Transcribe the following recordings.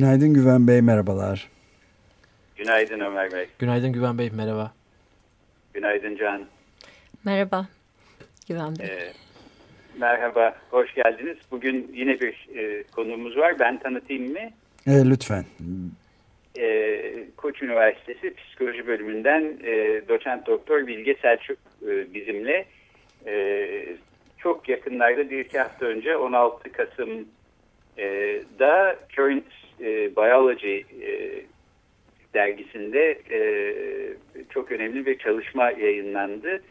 Günaydın Güven Bey, merhabalar. Günaydın Ömer Bey. Günaydın Güven Bey, merhaba. Günaydın Can. Merhaba Güven Bey. Ee, merhaba, hoş geldiniz. Bugün yine bir e, konuğumuz var. Ben tanıtayım mı? E, lütfen. E, Koç Üniversitesi Psikoloji Bölümünden e, doçent doktor Bilge Selçuk e, bizimle. E, çok yakınlarda bir iki hafta önce 16 Kasım'da Current e, Biology e, dergisinde e, çok önemli bir çalışma yayınlandı.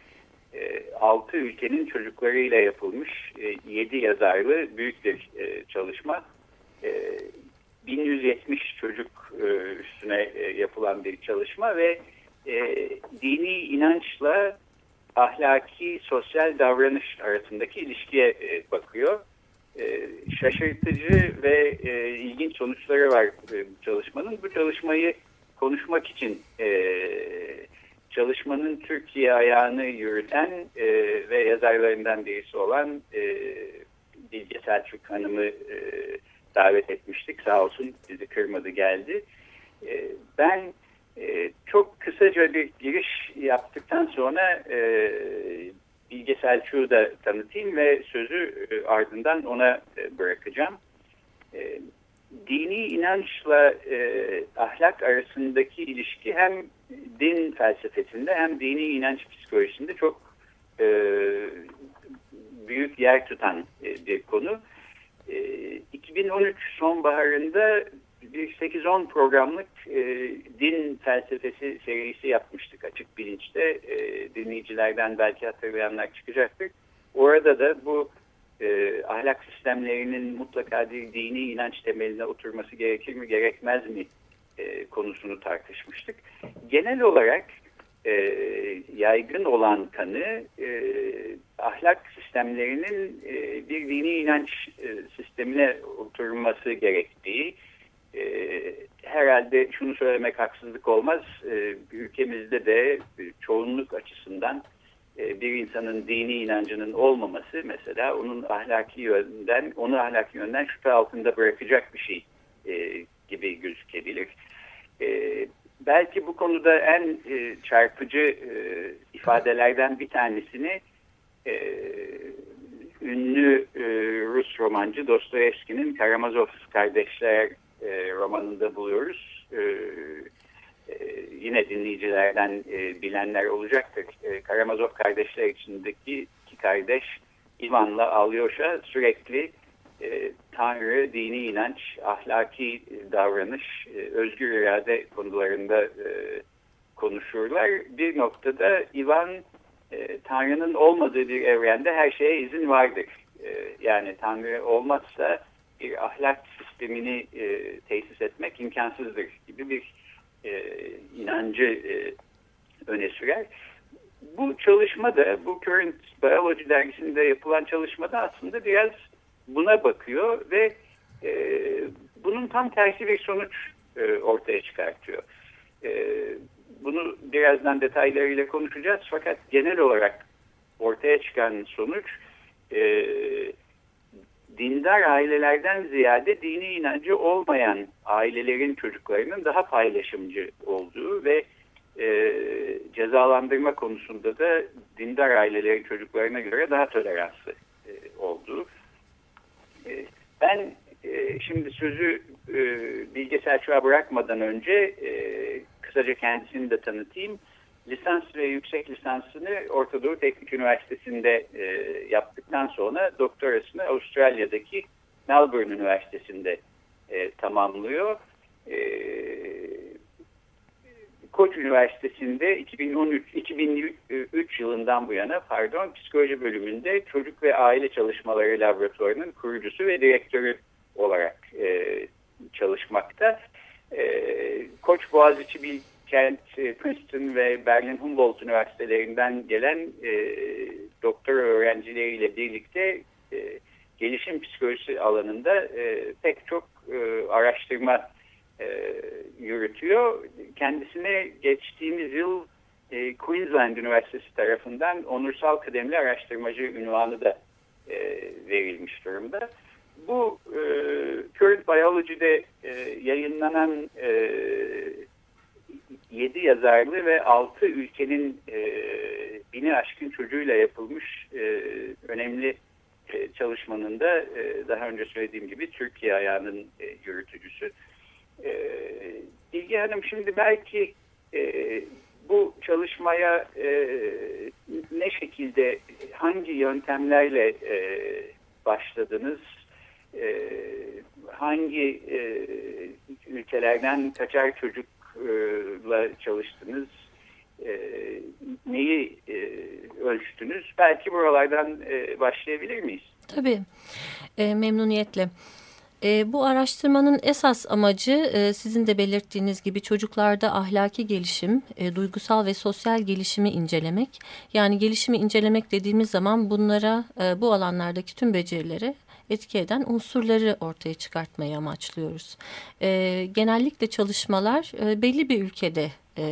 E, 6 ülkenin çocuklarıyla yapılmış e, 7 yazarlı büyük bir e, çalışma. E, 1170 çocuk e, üstüne yapılan bir çalışma ve dini inançla ahlaki sosyal davranış arasındaki ilişkiye bakıyor. E, şaşırtıcı ve e, ilginç sonuçları var e, çalışmanın. Bu çalışmayı konuşmak için e, çalışmanın Türkiye ayağını yürüten e, ve yazarlarından birisi olan e, Bilge Selçuk Hanım'ı e, davet etmiştik. Sağ olsun bizi kırmadı geldi. E, ben e, çok kısaca bir giriş yaptıktan sonra e, Bilge Selçuk'u da tanıtayım ve sözü e, ardından ona e, bırakacağım. E, dini inançla ahlak arasındaki ilişki hem din felsefesinde hem dini inanç psikolojisinde çok büyük yer tutan bir konu. E, 2013 sonbaharında bir 8-10 programlık e, din felsefesi serisi yapmıştık açık bilinçte. E, dinleyicilerden belki hatırlayanlar çıkacaktır. Orada da bu e, ahlak sistemlerinin mutlaka bir dini inanç temeline oturması gerekir mi gerekmez mi e, konusunu tartışmıştık. Genel olarak e, yaygın olan kanı e, ahlak sistemlerinin e, bir dini inanç e, sistemine oturması gerektiği herhalde şunu söylemek haksızlık olmaz e, ülkemizde de çoğunluk açısından e, bir insanın dini inancının olmaması mesela onun ahlaki yönden onu ahlaki yönden şüphe altında bırakacak bir şey e, gibi gözükebilir. E, belki bu konuda en e, çarpıcı e, ifadelerden bir tanesini e, ünlü e, Rus romancı Dostoyevski'nin Karamazov kardeşler e, romanında buluyoruz. E, e, yine dinleyicilerden e, bilenler olacaktır. E, Karamazov kardeşler içindeki iki kardeş İvan'la Alyosha sürekli e, Tanrı, dini inanç, ahlaki davranış, e, özgür irade konularında e, konuşurlar. Bir noktada Ivan e, Tanrı'nın olmadığı bir evrende her şeye izin vardır. E, yani Tanrı olmazsa bir ahlak sistemini e, tesis etmek imkansızdır gibi bir e, inancı e, öne sürer. Bu çalışmada, bu Current Biology dergisinde yapılan çalışmada aslında biraz buna bakıyor ve e, bunun tam tersi bir sonuç e, ortaya çıkartıyor. E, bunu birazdan detaylarıyla konuşacağız fakat genel olarak ortaya çıkan sonuç e, dindar ailelerden ziyade dini inancı olmayan ailelerin çocuklarının daha paylaşımcı olduğu ve e, cezalandırma konusunda da dindar ailelerin çocuklarına göre daha toleranslı e, olduğu. E, ben e, şimdi sözü e, Bilge Selçuk'a bırakmadan önce e, kısaca kendisini de tanıtayım lisans ve yüksek lisansını Orta Doğu Teknik Üniversitesi'nde e, yaptıktan sonra doktorasını Avustralya'daki Melbourne Üniversitesi'nde e, tamamlıyor. E, Koç Üniversitesi'nde 2013 2003 yılından bu yana pardon psikoloji bölümünde çocuk ve aile çalışmaları laboratuvarının kurucusu ve direktörü olarak e, çalışmakta. E, Koç Boğaziçi Bilkent, e, Princeton ve Berlin Humboldt Üniversitelerinden gelen e, doktor öğrencileriyle birlikte e, gelişim psikolojisi alanında e, pek çok e, araştırma e, yürütüyor. Kendisine geçtiğimiz yıl e, Queensland Üniversitesi tarafından onursal kıdemli araştırmacı ünvanı da e, verilmiş durumda. Bu e, Current Biology'de e, yayınlanan e, 7 yazarlı ve 6 ülkenin e, bini aşkın çocuğuyla yapılmış e, önemli e, çalışmanın da e, daha önce söylediğim gibi Türkiye ayağının e, yürütücüsü. E, Bilge Hanım şimdi belki e, bu çalışmaya e, ne şekilde hangi yöntemlerle e, başladınız? E, hangi e, ülkelerden kaçar çocukla çalıştınız? E, neyi e, ölçtünüz? Belki buralardan e, başlayabilir miyiz? Tabii, e, memnuniyetle. E, bu araştırmanın esas amacı e, sizin de belirttiğiniz gibi çocuklarda ahlaki gelişim, e, duygusal ve sosyal gelişimi incelemek. Yani gelişimi incelemek dediğimiz zaman bunlara e, bu alanlardaki tüm becerileri etki eden unsurları ortaya çıkartmayı amaçlıyoruz. E, genellikle çalışmalar e, belli bir ülkede e,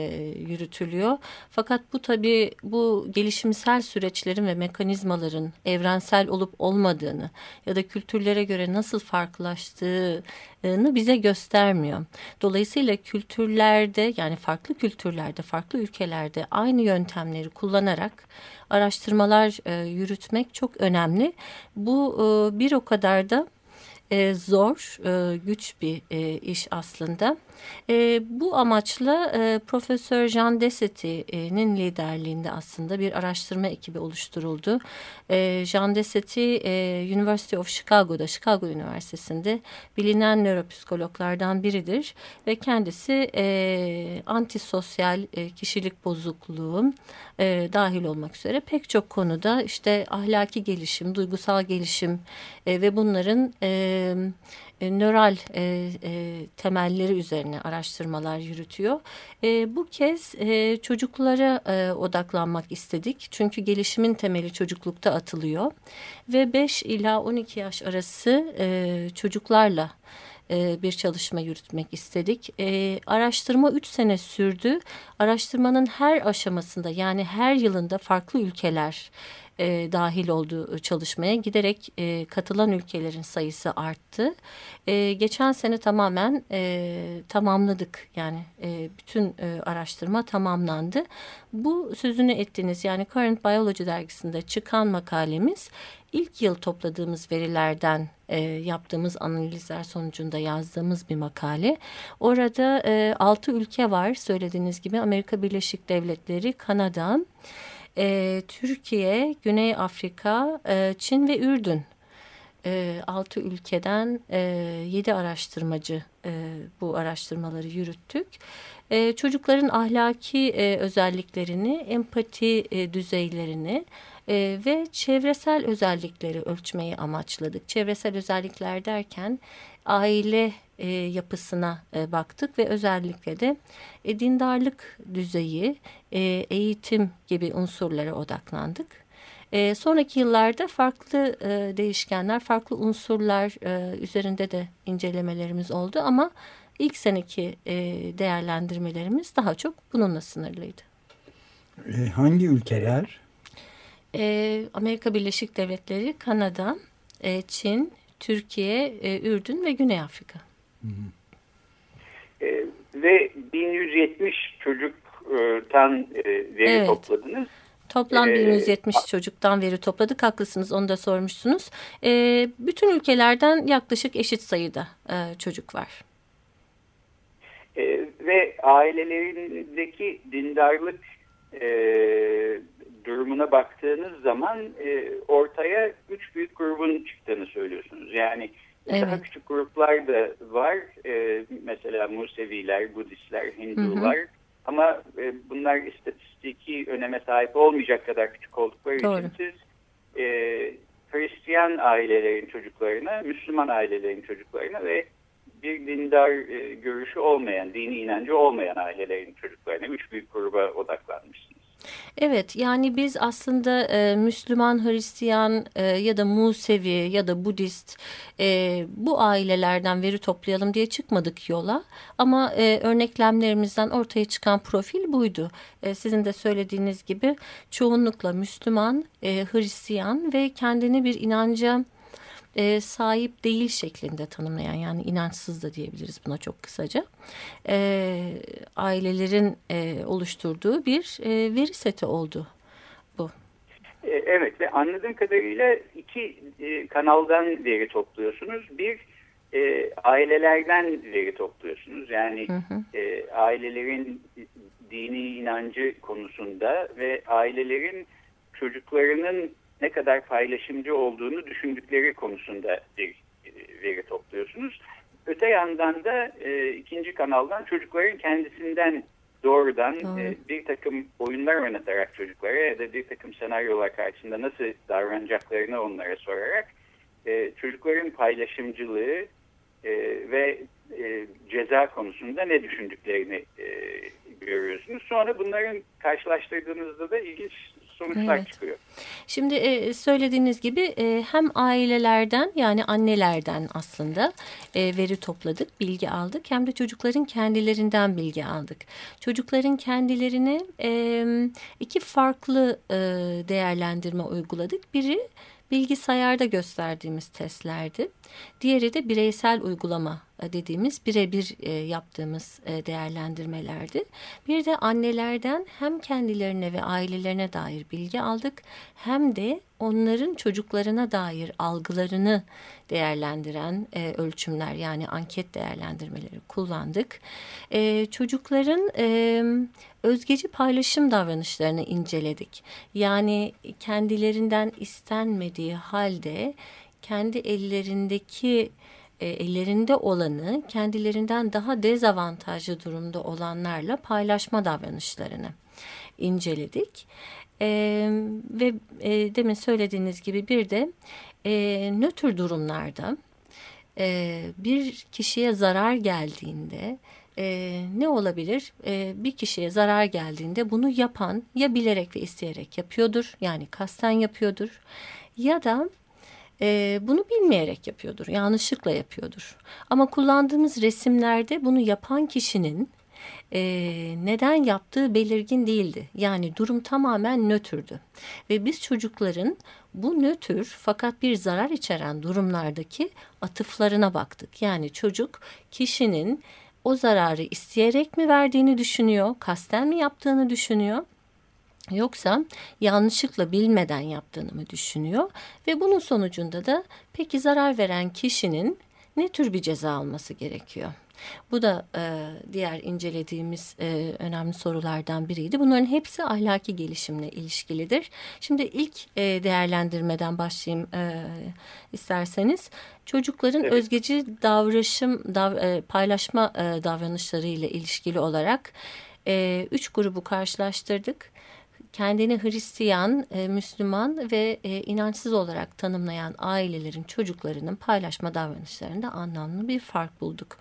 yürütülüyor. Fakat bu tabii bu gelişimsel süreçlerin ve mekanizmaların evrensel olup olmadığını ya da kültürlere göre nasıl farklılaştığını bize göstermiyor. Dolayısıyla kültürlerde yani farklı kültürlerde, farklı ülkelerde aynı yöntemleri kullanarak araştırmalar e, yürütmek çok önemli. Bu e, bir o kadar da e, zor, e, güç bir e, iş aslında. E, bu amaçla e, Profesör Jean Desetti'nin liderliğinde aslında bir araştırma ekibi oluşturuldu. E, Jean Desetti e, University of Chicago'da, Chicago Üniversitesi'nde bilinen nöropsikologlardan biridir ve kendisi e, antisosyal e, kişilik bozukluğu e, dahil olmak üzere pek çok konuda işte ahlaki gelişim, duygusal gelişim e, ve bunların e, e, nöral e, e, temelleri üzerine araştırmalar yürütüyor. E, bu kez e, çocuklara e, odaklanmak istedik. Çünkü gelişimin temeli çocuklukta atılıyor. Ve 5 ila 12 yaş arası e, çocuklarla e, bir çalışma yürütmek istedik. E, araştırma 3 sene sürdü. Araştırmanın her aşamasında yani her yılında farklı ülkeler e, dahil olduğu çalışmaya giderek e, katılan ülkelerin sayısı arttı. E, geçen sene tamamen e, tamamladık yani e, bütün e, araştırma tamamlandı. Bu sözünü ettiğiniz yani Current Biology dergisinde çıkan makalemiz ilk yıl topladığımız verilerden e, yaptığımız analizler sonucunda yazdığımız bir makale. Orada e, 6 ülke var söylediğiniz gibi Amerika Birleşik Devletleri, Kanada, e, Türkiye, Güney Afrika, e, Çin ve Ürdün e, altı ülkeden e, yedi araştırmacı e, bu araştırmaları yürüttük. E, çocukların ahlaki e, özelliklerini, empati e, düzeylerini e, ve çevresel özellikleri ölçmeyi amaçladık. Çevresel özellikler derken aile e, yapısına e, baktık ve özellikle de e, dindarlık düzeyi, e, eğitim gibi unsurlara odaklandık. E, sonraki yıllarda farklı e, değişkenler, farklı unsurlar e, üzerinde de incelemelerimiz oldu ama ilk seneki e, değerlendirmelerimiz daha çok bununla sınırlıydı. E, hangi ülkeler? E, Amerika Birleşik Devletleri, Kanada, e, Çin, Türkiye, e, Ürdün ve Güney Afrika. Hı hı. E, ve 1170 çocuktan e, veri evet. topladınız. Toplam 1170 ee, çocuktan veri topladık. Haklısınız onu da sormuşsunuz. Ee, bütün ülkelerden yaklaşık eşit sayıda e, çocuk var. Ve ailelerindeki dindarlık e, durumuna baktığınız zaman e, ortaya üç büyük grubun çıktığını söylüyorsunuz. Yani evet. daha küçük gruplar da var. E, mesela Museviler, Budistler, Hindular, hı hı. ama e, bunlar istatistiki öneme sahip olmayacak kadar küçük oldukları Doğru. için siz e, Hristiyan ailelerin çocuklarına, Müslüman ailelerin çocuklarına ve bir dindar e, görüşü olmayan, dini inancı olmayan ailelerin çocuklarına üç büyük gruba odaklanmışsınız. Evet yani biz aslında e, Müslüman, Hristiyan e, ya da Musevi ya da Budist e, bu ailelerden veri toplayalım diye çıkmadık yola. Ama e, örneklemlerimizden ortaya çıkan profil buydu. E, sizin de söylediğiniz gibi çoğunlukla Müslüman, e, Hristiyan ve kendini bir inanca e, sahip değil şeklinde tanımlayan yani inançsız da diyebiliriz buna çok kısaca e, ailelerin e, oluşturduğu bir e, veri seti oldu bu. E, evet ve anladığım kadarıyla iki e, kanaldan veri topluyorsunuz. Bir e, ailelerden veri topluyorsunuz. Yani Hı hı. e, ailelerin dini inancı konusunda ve ailelerin çocuklarının ne kadar paylaşımcı olduğunu düşündükleri konusunda bir e, veri topluyorsunuz. Öte yandan da e, ikinci kanaldan çocukların kendisinden doğrudan Doğru. e, bir takım oyunlar oynatarak çocuklara ya da bir takım senaryolar karşısında nasıl davranacaklarını onlara sorarak e, çocukların paylaşımcılığı e, ve e, ceza konusunda ne düşündüklerini e, görüyorsunuz. Sonra bunların karşılaştırdığınızda da ilginç sonuçlar Evet. çıkıyor. Şimdi e, söylediğiniz gibi e, hem ailelerden yani annelerden aslında e, veri topladık, bilgi aldık. Hem de çocukların kendilerinden bilgi aldık. Çocukların kendilerine e, iki farklı e, değerlendirme uyguladık. Biri bilgisayarda gösterdiğimiz testlerdi. Diğeri de bireysel uygulama e, dediğimiz birebir e, yaptığımız e, değerlendirmelerdi. Bir de annelerden hem kendilerine ve ailelerine dair bilgi aldık hem de onların çocuklarına dair algılarını değerlendiren e, ölçümler yani anket değerlendirmeleri kullandık. E, çocukların e, özgeci paylaşım davranışlarını inceledik. Yani kendilerinden istenmediği halde kendi ellerindeki e, ellerinde olanı kendilerinden daha dezavantajlı durumda olanlarla paylaşma davranışlarını inceledik. E, ve e, demin söylediğiniz gibi bir de e, nötr durumlarda e, bir kişiye zarar geldiğinde e, ne olabilir? E, bir kişiye zarar geldiğinde bunu yapan ya bilerek ve isteyerek yapıyordur yani kasten yapıyordur ya da e, bunu bilmeyerek yapıyordur, yanlışlıkla yapıyordur. Ama kullandığımız resimlerde bunu yapan kişinin e, neden yaptığı belirgin değildi. Yani durum tamamen nötrdü. Ve biz çocukların bu nötr fakat bir zarar içeren durumlardaki atıflarına baktık. Yani çocuk kişinin o zararı isteyerek mi verdiğini düşünüyor, kasten mi yaptığını düşünüyor Yoksa yanlışlıkla bilmeden yaptığını mı düşünüyor ve bunun sonucunda da peki zarar veren kişinin ne tür bir ceza alması gerekiyor? Bu da e, diğer incelediğimiz e, önemli sorulardan biriydi. Bunların hepsi ahlaki gelişimle ilişkilidir. Şimdi ilk e, değerlendirmeden başlayayım e, isterseniz. Çocukların Evet. özgeci davranışım, dav, e, paylaşma e, davranışları ile ilişkili olarak e, üç grubu karşılaştırdık kendini Hristiyan, e, Müslüman ve e, inançsız olarak tanımlayan ailelerin çocuklarının paylaşma davranışlarında anlamlı bir fark bulduk.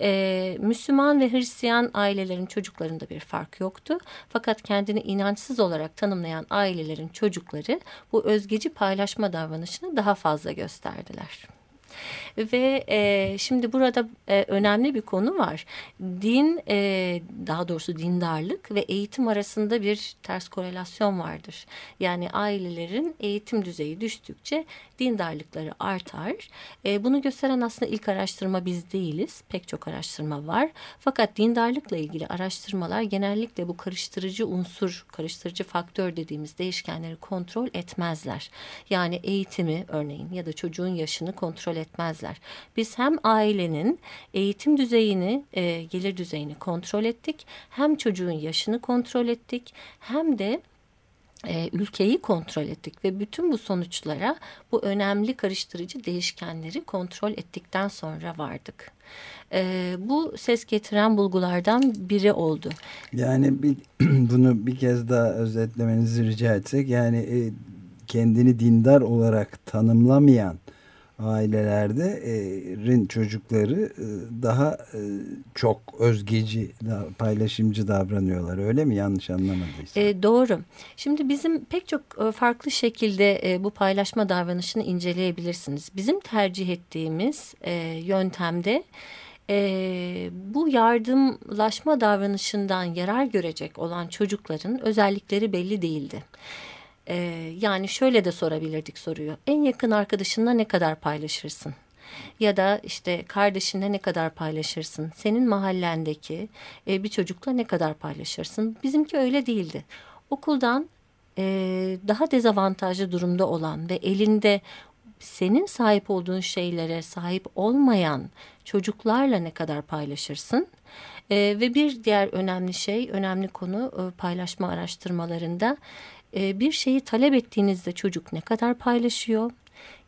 E, Müslüman ve Hristiyan ailelerin çocuklarında bir fark yoktu. Fakat kendini inançsız olarak tanımlayan ailelerin çocukları bu özgeci paylaşma davranışını daha fazla gösterdiler. Ve e, şimdi burada e, önemli bir konu var. Din, e, daha doğrusu dindarlık ve eğitim arasında bir ters korelasyon vardır. Yani ailelerin eğitim düzeyi düştükçe dindarlıkları artar. E, bunu gösteren aslında ilk araştırma biz değiliz. Pek çok araştırma var. Fakat dindarlıkla ilgili araştırmalar genellikle bu karıştırıcı unsur, karıştırıcı faktör dediğimiz değişkenleri kontrol etmezler. Yani eğitimi örneğin ya da çocuğun yaşını kontrol etmezler. Biz hem ailenin eğitim düzeyini, e, gelir düzeyini kontrol ettik, hem çocuğun yaşını kontrol ettik, hem de e, ülkeyi kontrol ettik ve bütün bu sonuçlara bu önemli karıştırıcı değişkenleri kontrol ettikten sonra vardık. E, bu ses getiren bulgulardan biri oldu. Yani bir, bunu bir kez daha özetlemenizi rica etsek yani e, kendini dindar olarak tanımlamayan ailelerde rin çocukları daha çok özgeci, paylaşımcı davranıyorlar. Öyle mi? Yanlış anlamadıysam. E, doğru. Şimdi bizim pek çok farklı şekilde bu paylaşma davranışını inceleyebilirsiniz. Bizim tercih ettiğimiz yöntemde bu yardımlaşma davranışından yarar görecek olan çocukların özellikleri belli değildi. Ee, yani şöyle de sorabilirdik soruyu. En yakın arkadaşınla ne kadar paylaşırsın? Ya da işte kardeşinle ne kadar paylaşırsın? Senin mahallendeki e, bir çocukla ne kadar paylaşırsın? Bizimki öyle değildi. Okuldan e, daha dezavantajlı durumda olan ve elinde senin sahip olduğun şeylere sahip olmayan çocuklarla ne kadar paylaşırsın? E, ve bir diğer önemli şey, önemli konu e, paylaşma araştırmalarında e, bir şeyi talep ettiğinizde çocuk ne kadar paylaşıyor?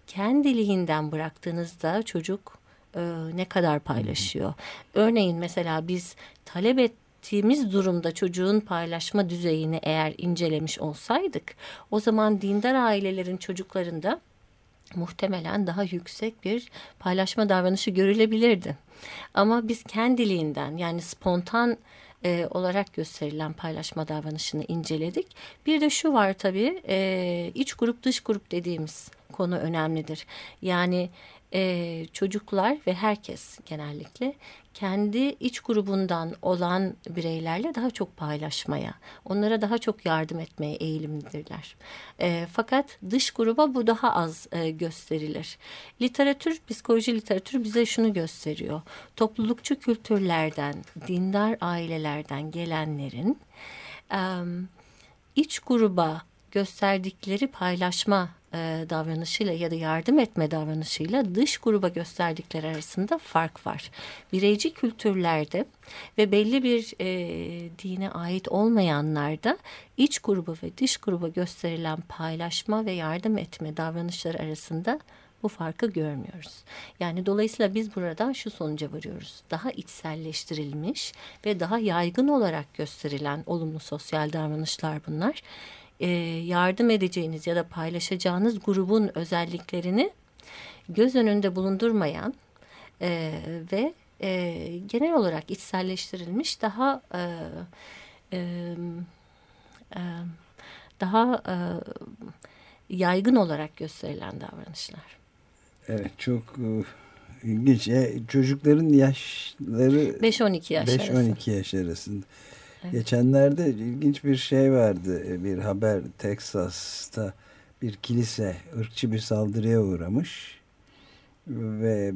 Kendiliğinden bıraktığınızda çocuk e, ne kadar paylaşıyor? Örneğin mesela biz talep ettiğimiz durumda çocuğun paylaşma düzeyini eğer incelemiş olsaydık o zaman dindar ailelerin çocuklarında muhtemelen daha yüksek bir paylaşma davranışı görülebilirdi. Ama biz kendiliğinden yani spontan e, olarak gösterilen paylaşma davranışını inceledik. Bir de şu var tabii e, iç grup dış grup dediğimiz konu önemlidir. Yani e, çocuklar ve herkes genellikle kendi iç grubundan olan bireylerle daha çok paylaşmaya, onlara daha çok yardım etmeye eğilimlidirler. E, fakat dış gruba bu daha az e, gösterilir. Literatür, psikoloji literatürü bize şunu gösteriyor. Toplulukçu kültürlerden, dindar ailelerden gelenlerin e, iç gruba gösterdikleri paylaşma e, davranışıyla ya da yardım etme davranışıyla dış gruba gösterdikleri arasında fark var. Bireyci kültürlerde ve belli bir e, dine ait olmayanlarda iç gruba ve dış gruba gösterilen paylaşma ve yardım etme davranışları arasında bu farkı görmüyoruz. Yani dolayısıyla biz buradan şu sonuca varıyoruz. Daha içselleştirilmiş ve daha yaygın olarak gösterilen olumlu sosyal davranışlar bunlar e, yardım edeceğiniz ya da paylaşacağınız grubun özelliklerini göz önünde bulundurmayan e, ve e, genel olarak içselleştirilmiş daha e, e, e, daha e, yaygın olarak gösterilen davranışlar. Evet çok e, ilginç. E, çocukların yaşları 5-12 yaş 5-12 yaş arasında. Geçenlerde ilginç bir şey vardı. Bir haber Teksas'ta bir kilise ırkçı bir saldırıya uğramış ve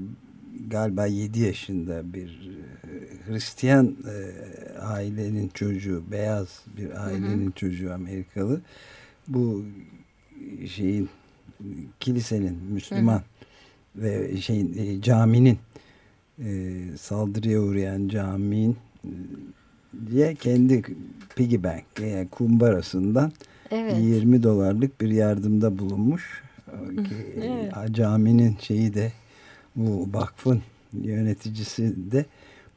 galiba 7 yaşında bir e, Hristiyan e, ailenin çocuğu, beyaz bir ailenin hı hı. çocuğu Amerikalı bu şeyin kilisenin Müslüman hı hı. ve şeyin e, caminin saldırıya uğrayan caminin diye kendi piggy bank yani kumbarasından evet. 20 dolarlık bir yardımda bulunmuş. Evet. Caminin şeyi de bu vakfın yöneticisi de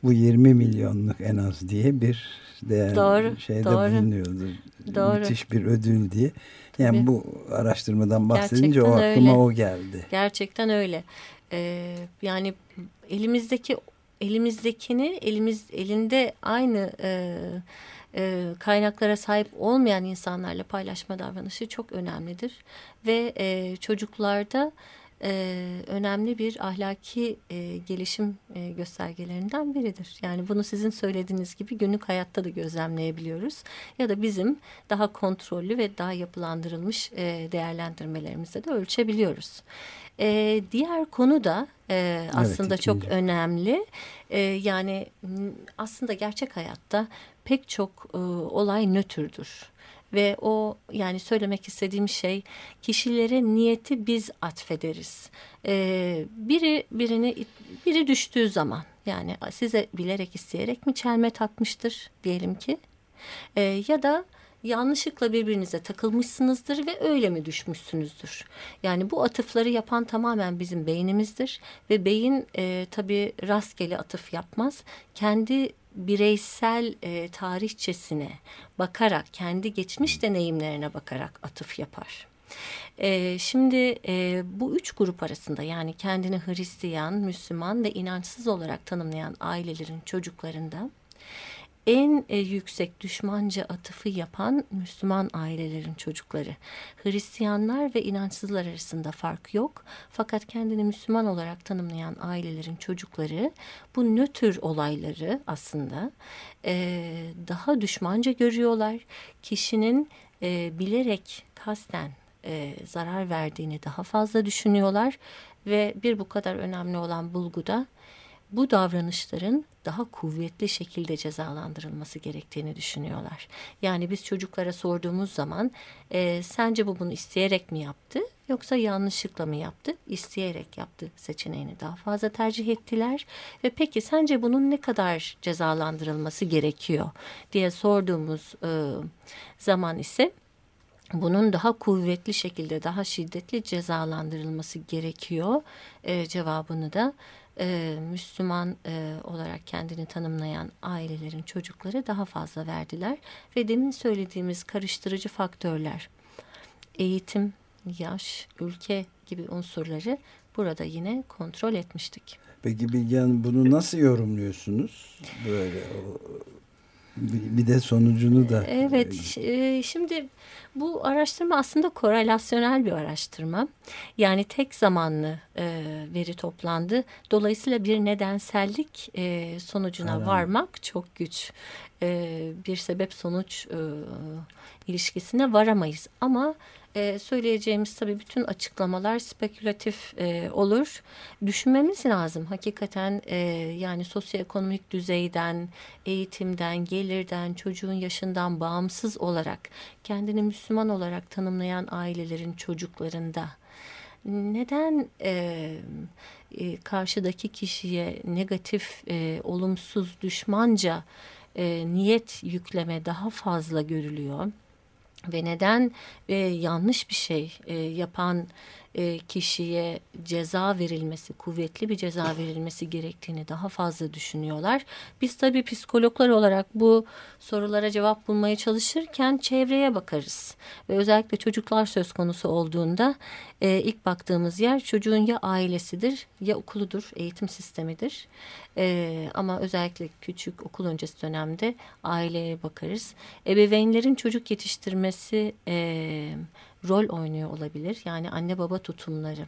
bu 20 milyonluk en az diye bir değer doğru, şeyde doğru. bulunuyordu. Doğru. Müthiş bir ödül diye. Yani Tabii. bu araştırmadan bahsedince Gerçekten o aklıma öyle. o geldi. Gerçekten öyle. Ee, yani elimizdeki elimizdekini elimiz elinde aynı e, e, kaynaklara sahip olmayan insanlarla paylaşma davranışı çok önemlidir. Ve e, çocuklarda e, önemli bir ahlaki e, gelişim e, göstergelerinden biridir. Yani bunu sizin söylediğiniz gibi günlük hayatta da gözlemleyebiliyoruz. Ya da bizim daha kontrollü ve daha yapılandırılmış e, değerlendirmelerimizde de ölçebiliyoruz. E, diğer konu da e, aslında evet, çok önemli. E, yani aslında gerçek hayatta pek çok e, olay nötrdür. Ve o yani söylemek istediğim şey kişilere niyeti biz atfederiz. Ee, biri birini biri düştüğü zaman yani size bilerek isteyerek mi çelme takmıştır diyelim ki. Ee, ya da yanlışlıkla birbirinize takılmışsınızdır ve öyle mi düşmüşsünüzdür? Yani bu atıfları yapan tamamen bizim beynimizdir ve beyin e, tabii rastgele atıf yapmaz. Kendi bireysel e, tarihçesine bakarak, kendi geçmiş deneyimlerine bakarak atıf yapar. E, şimdi e, bu üç grup arasında yani kendini Hristiyan, Müslüman ve inançsız olarak tanımlayan ailelerin çocuklarında en e, yüksek düşmanca atıfı yapan Müslüman ailelerin çocukları. Hristiyanlar ve inançsızlar arasında fark yok. Fakat kendini Müslüman olarak tanımlayan ailelerin çocukları bu nötr olayları aslında e, daha düşmanca görüyorlar. Kişinin e, bilerek kasten e, zarar verdiğini daha fazla düşünüyorlar ve bir bu kadar önemli olan bulguda bu davranışların daha kuvvetli şekilde cezalandırılması gerektiğini düşünüyorlar. Yani biz çocuklara sorduğumuz zaman e, sence bu bunu isteyerek mi yaptı yoksa yanlışlıkla mı yaptı? İsteyerek yaptı seçeneğini daha fazla tercih ettiler ve peki sence bunun ne kadar cezalandırılması gerekiyor diye sorduğumuz e, zaman ise bunun daha kuvvetli şekilde daha şiddetli cezalandırılması gerekiyor e, cevabını da e, Müslüman e, olarak kendini tanımlayan ailelerin çocukları daha fazla verdiler ve demin söylediğimiz karıştırıcı faktörler eğitim, yaş, ülke gibi unsurları burada yine kontrol etmiştik. Peki Bilgehan bunu nasıl yorumluyorsunuz? Böyle bir de sonucunu da. Evet, e, şimdi bu araştırma aslında korelasyonel bir araştırma. Yani tek zamanlı e, veri toplandı. Dolayısıyla bir nedensellik e, sonucuna Aram. varmak çok güç. Bir sebep sonuç ilişkisine varamayız. Ama e, söyleyeceğimiz tabii bütün açıklamalar spekülatif e, olur. Düşünmemiz lazım hakikaten e, yani sosyoekonomik düzeyden, eğitimden, gelirden, çocuğun yaşından bağımsız olarak kendini Müslüman olarak tanımlayan ailelerin çocuklarında neden e, e, karşıdaki kişiye negatif, e, olumsuz, düşmanca e, niyet yükleme daha fazla görülüyor? Ve neden e, yanlış bir şey e, yapan e, kişiye ceza verilmesi, kuvvetli bir ceza verilmesi gerektiğini daha fazla düşünüyorlar. Biz tabii psikologlar olarak bu sorulara cevap bulmaya çalışırken çevreye bakarız. Ve özellikle çocuklar söz konusu olduğunda e, ilk baktığımız yer çocuğun ya ailesidir ya okuludur, eğitim sistemidir. E, ama özellikle küçük okul öncesi dönemde aileye bakarız. Ebeveynlerin çocuk yetiştirmesi... E, rol oynuyor olabilir. Yani anne baba tutumları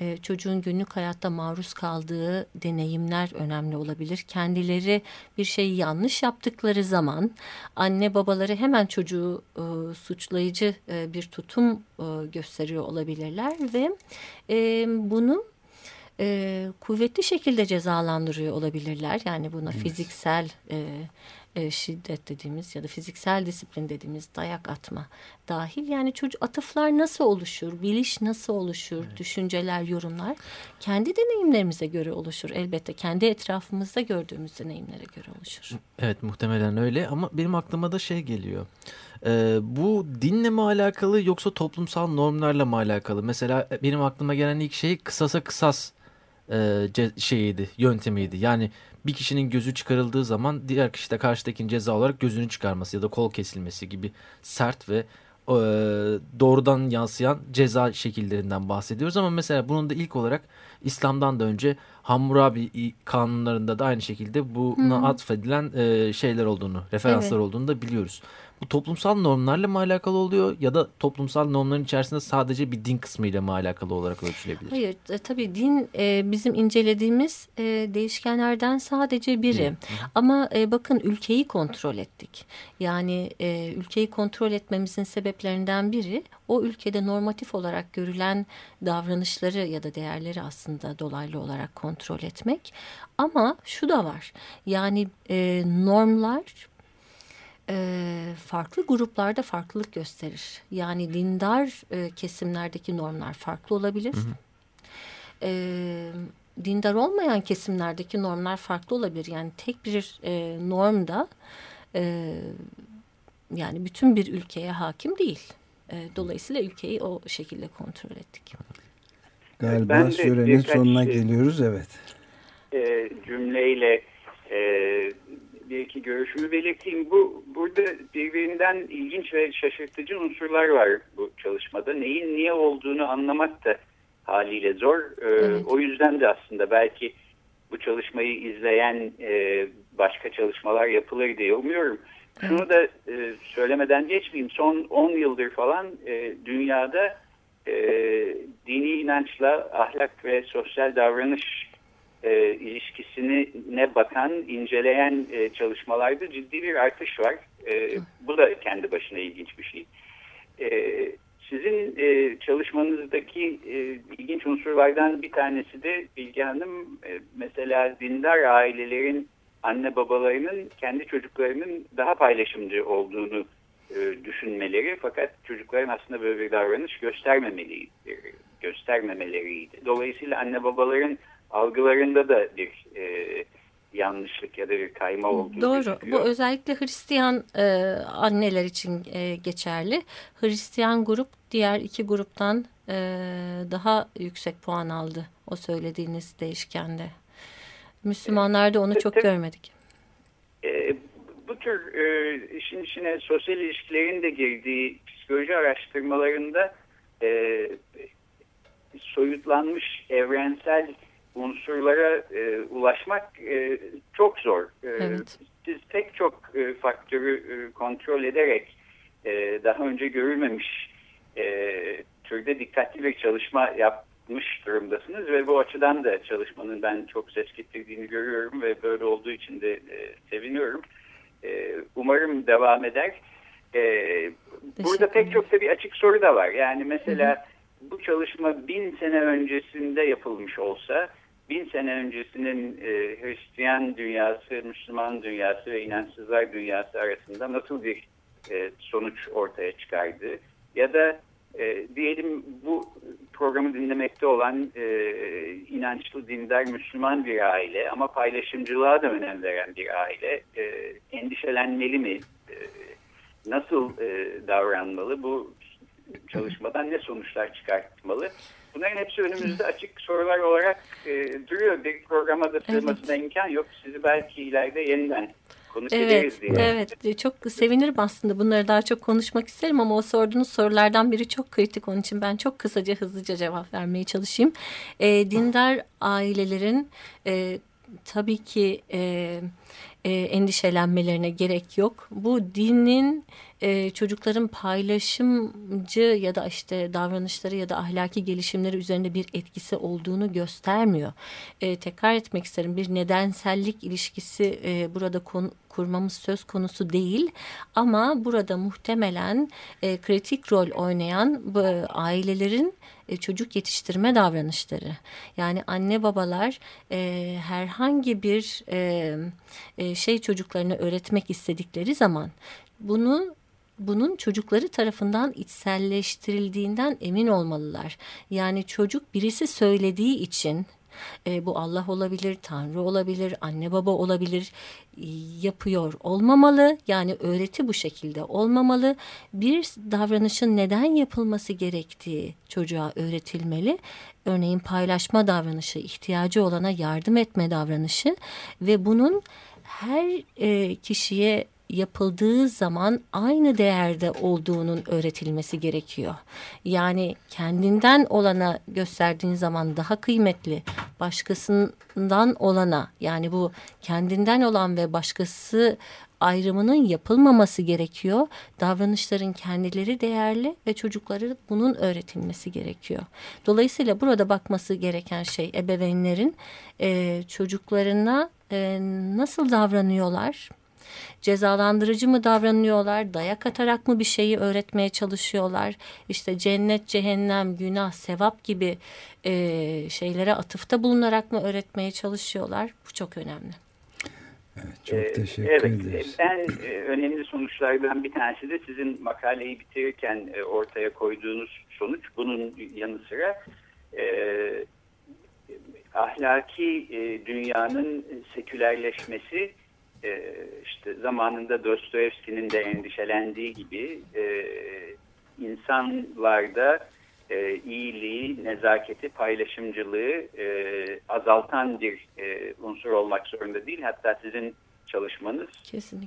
e, çocuğun günlük hayatta maruz kaldığı deneyimler önemli olabilir. Kendileri bir şeyi yanlış yaptıkları zaman anne babaları hemen çocuğu e, suçlayıcı e, bir tutum e, gösteriyor olabilirler ve e, bunu e, kuvvetli şekilde cezalandırıyor olabilirler. Yani buna evet. fiziksel e, e, şiddet dediğimiz ya da fiziksel disiplin dediğimiz dayak atma dahil. Yani çocuk atıflar nasıl oluşur, biliş nasıl oluşur, evet. düşünceler, yorumlar kendi deneyimlerimize göre oluşur. Elbette kendi etrafımızda gördüğümüz deneyimlere göre oluşur. Evet muhtemelen öyle ama benim aklıma da şey geliyor. Ee, bu dinle mi alakalı yoksa toplumsal normlarla mı alakalı? Mesela e, benim aklıma gelen ilk şey kısasa kısas e, şeyiydi, yöntemiydi. Yani bir kişinin gözü çıkarıldığı zaman diğer kişi de karşıdakinin ceza olarak gözünü çıkarması ya da kol kesilmesi gibi sert ve e, doğrudan yansıyan ceza şekillerinden bahsediyoruz. Ama mesela bunun da ilk olarak İslam'dan da önce Hammurabi kanunlarında da aynı şekilde buna hmm. atfedilen e, şeyler olduğunu, referanslar evet. olduğunu da biliyoruz. Bu toplumsal normlarla mı alakalı oluyor ya da toplumsal normların içerisinde sadece bir din kısmıyla mı alakalı olarak ölçülebilir? Hayır e, tabii din e, bizim incelediğimiz e, değişkenlerden sadece biri. Hı. Ama e, bakın ülkeyi kontrol ettik. Yani e, ülkeyi kontrol etmemizin sebeplerinden biri o ülkede normatif olarak görülen davranışları ya da değerleri aslında dolaylı olarak kontrol etmek. Ama şu da var yani e, normlar e, farklı gruplarda farklılık gösterir. Yani dindar e, kesimlerdeki normlar farklı olabilir. Hı hı. E, dindar olmayan kesimlerdeki normlar farklı olabilir. Yani tek bir e, normda e, yani bütün bir ülkeye hakim değil. E, dolayısıyla ülkeyi o şekilde kontrol ettik. Galiba ben sürenin sonuna şey, geliyoruz evet. E, cümleyle e, bir iki görüşümü belirteyim. Bu burada birbirinden ilginç ve şaşırtıcı unsurlar var bu çalışmada. Neyin niye olduğunu anlamak da haliyle zor. E, evet. O yüzden de aslında belki bu çalışmayı izleyen e, başka çalışmalar yapılır diye umuyorum. Şunu da e, söylemeden geçmeyeyim. Son 10 yıldır falan e, dünyada e, dini inançla ahlak ve sosyal davranış e, ilişkisine bakan, inceleyen e, çalışmalarda ciddi bir artış var. E, bu da kendi başına ilginç bir şey. E, sizin e, çalışmanızdaki e, ilginç unsurlardan bir tanesi de Bilge Hanım e, mesela dindar ailelerin anne babalarının kendi çocuklarının daha paylaşımcı olduğunu e, düşünmeleri fakat çocukların aslında böyle bir davranış göstermemeli, e, göstermemeleriydi. Dolayısıyla anne babaların algılarında da bir e, yanlışlık ya da bir kayma olduğu Doğru. Gözüküyor. Bu özellikle Hristiyan e, anneler için e, geçerli. Hristiyan grup diğer iki gruptan e, daha yüksek puan aldı o söylediğiniz değişkende. Müslümanlarda onu çok görmedik. Bu tür e, işin içine sosyal ilişkilerin de girdiği psikoloji araştırmalarında e, soyutlanmış evrensel unsurlara e, ulaşmak e, çok zor. E, evet. Siz pek çok e, faktörü e, kontrol ederek e, daha önce görülmemiş e, türde dikkatli bir çalışma yapmış durumdasınız ve bu açıdan da çalışmanın ben çok ses getirdiğini görüyorum ve böyle olduğu için de e, seviniyorum. E, umarım devam eder. E, burada pek çok da bir açık soru da var. Yani mesela bu çalışma bin sene öncesinde yapılmış olsa bin sene öncesinin e, Hristiyan dünyası, Müslüman dünyası ve inançsızlar dünyası arasında nasıl bir e, sonuç ortaya çıkardı? Ya da e, diyelim bu programı dinlemekte olan e, inançlı, dindar, Müslüman bir aile ama paylaşımcılığa da önem veren bir aile e, endişelenmeli mi? E, nasıl e, davranmalı? Bu çalışmadan ne sonuçlar çıkartmalı? Bunların hepsi önümüzde açık sorular olarak e, duruyor. Bir programa da sığmasına evet. imkan yok. Sizi belki ileride yeniden konuk evet, diye. Evet, çok sevinirim aslında. Bunları daha çok konuşmak isterim ama o sorduğunuz sorulardan biri çok kritik. Onun için ben çok kısaca, hızlıca cevap vermeye çalışayım. E, dindar ailelerin e, tabii ki... E, e, endişelenmelerine gerek yok. Bu dinin e, çocukların paylaşımcı ya da işte davranışları ya da ahlaki gelişimleri üzerinde bir etkisi olduğunu göstermiyor. E, tekrar etmek isterim bir nedensellik ilişkisi e, burada konu, kurmamız söz konusu değil ama burada muhtemelen e, kritik rol oynayan bu, ailelerin e, çocuk yetiştirme davranışları. Yani anne babalar e, herhangi bir e, e, şey çocuklarına öğretmek istedikleri zaman bunu bunun çocukları tarafından içselleştirildiğinden emin olmalılar. Yani çocuk birisi söylediği için e, bu Allah olabilir, Tanrı olabilir, anne baba olabilir yapıyor olmamalı. Yani öğreti bu şekilde olmamalı. Bir davranışın neden yapılması gerektiği çocuğa öğretilmeli. Örneğin paylaşma davranışı, ihtiyacı olana yardım etme davranışı ve bunun her e, kişiye yapıldığı zaman aynı değerde olduğunun öğretilmesi gerekiyor. Yani kendinden olana gösterdiğin zaman daha kıymetli, başkasından olana yani bu kendinden olan ve başkası ayrımının yapılmaması gerekiyor. Davranışların kendileri değerli ve çocukları bunun öğretilmesi gerekiyor. Dolayısıyla burada bakması gereken şey ebeveynlerin e, çocuklarına e, nasıl davranıyorlar? Cezalandırıcı mı davranıyorlar? Dayak atarak mı bir şeyi öğretmeye çalışıyorlar? İşte cennet, cehennem, günah, sevap gibi e, şeylere atıfta bulunarak mı öğretmeye çalışıyorlar? Bu çok önemli. Evet, çok ee, teşekkür evet, ederiz. En e, önemli sonuçlardan bir tanesi de sizin makaleyi bitirirken e, ortaya koyduğunuz sonuç. Bunun yanı sıra e, ahlaki e, dünyanın sekülerleşmesi e, zamanında Dostoyevski'nin de endişelendiği gibi e, insanlarda e, iyiliği, nezaketi, paylaşımcılığı e, azaltan bir e, unsur olmak zorunda değil. Hatta sizin çalışmanız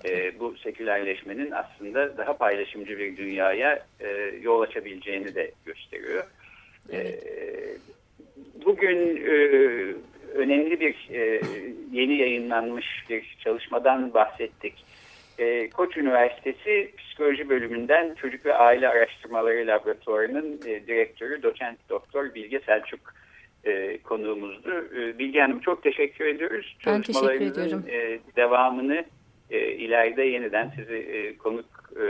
e, bu sekülerleşmenin aslında daha paylaşımcı bir dünyaya e, yol açabileceğini de gösteriyor. Evet. E, bugün e, önemli bir e, yeni yayınlanmış bir çalışmadan bahsettik. E, Koç Üniversitesi Psikoloji Bölümünden Çocuk ve Aile Araştırmaları Laboratuvarı'nın e, direktörü doçent doktor Bilge Selçuk e, konuğumuzdu. E, Bilge Hanım çok teşekkür ediyoruz. Ben teşekkür ediyorum. E, devamını e, ileride yeniden sizi e, konuk e,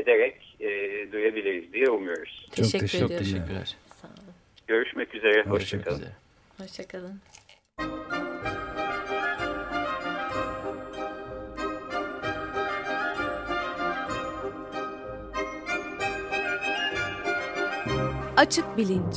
ederek e, duyabiliriz diye umuyoruz. Çok teşekkür, teşekkür ediyorum. Teşekkürler. Görüşmek üzere. Hoşçakalın. Hoşçakalın. Açık Bilinç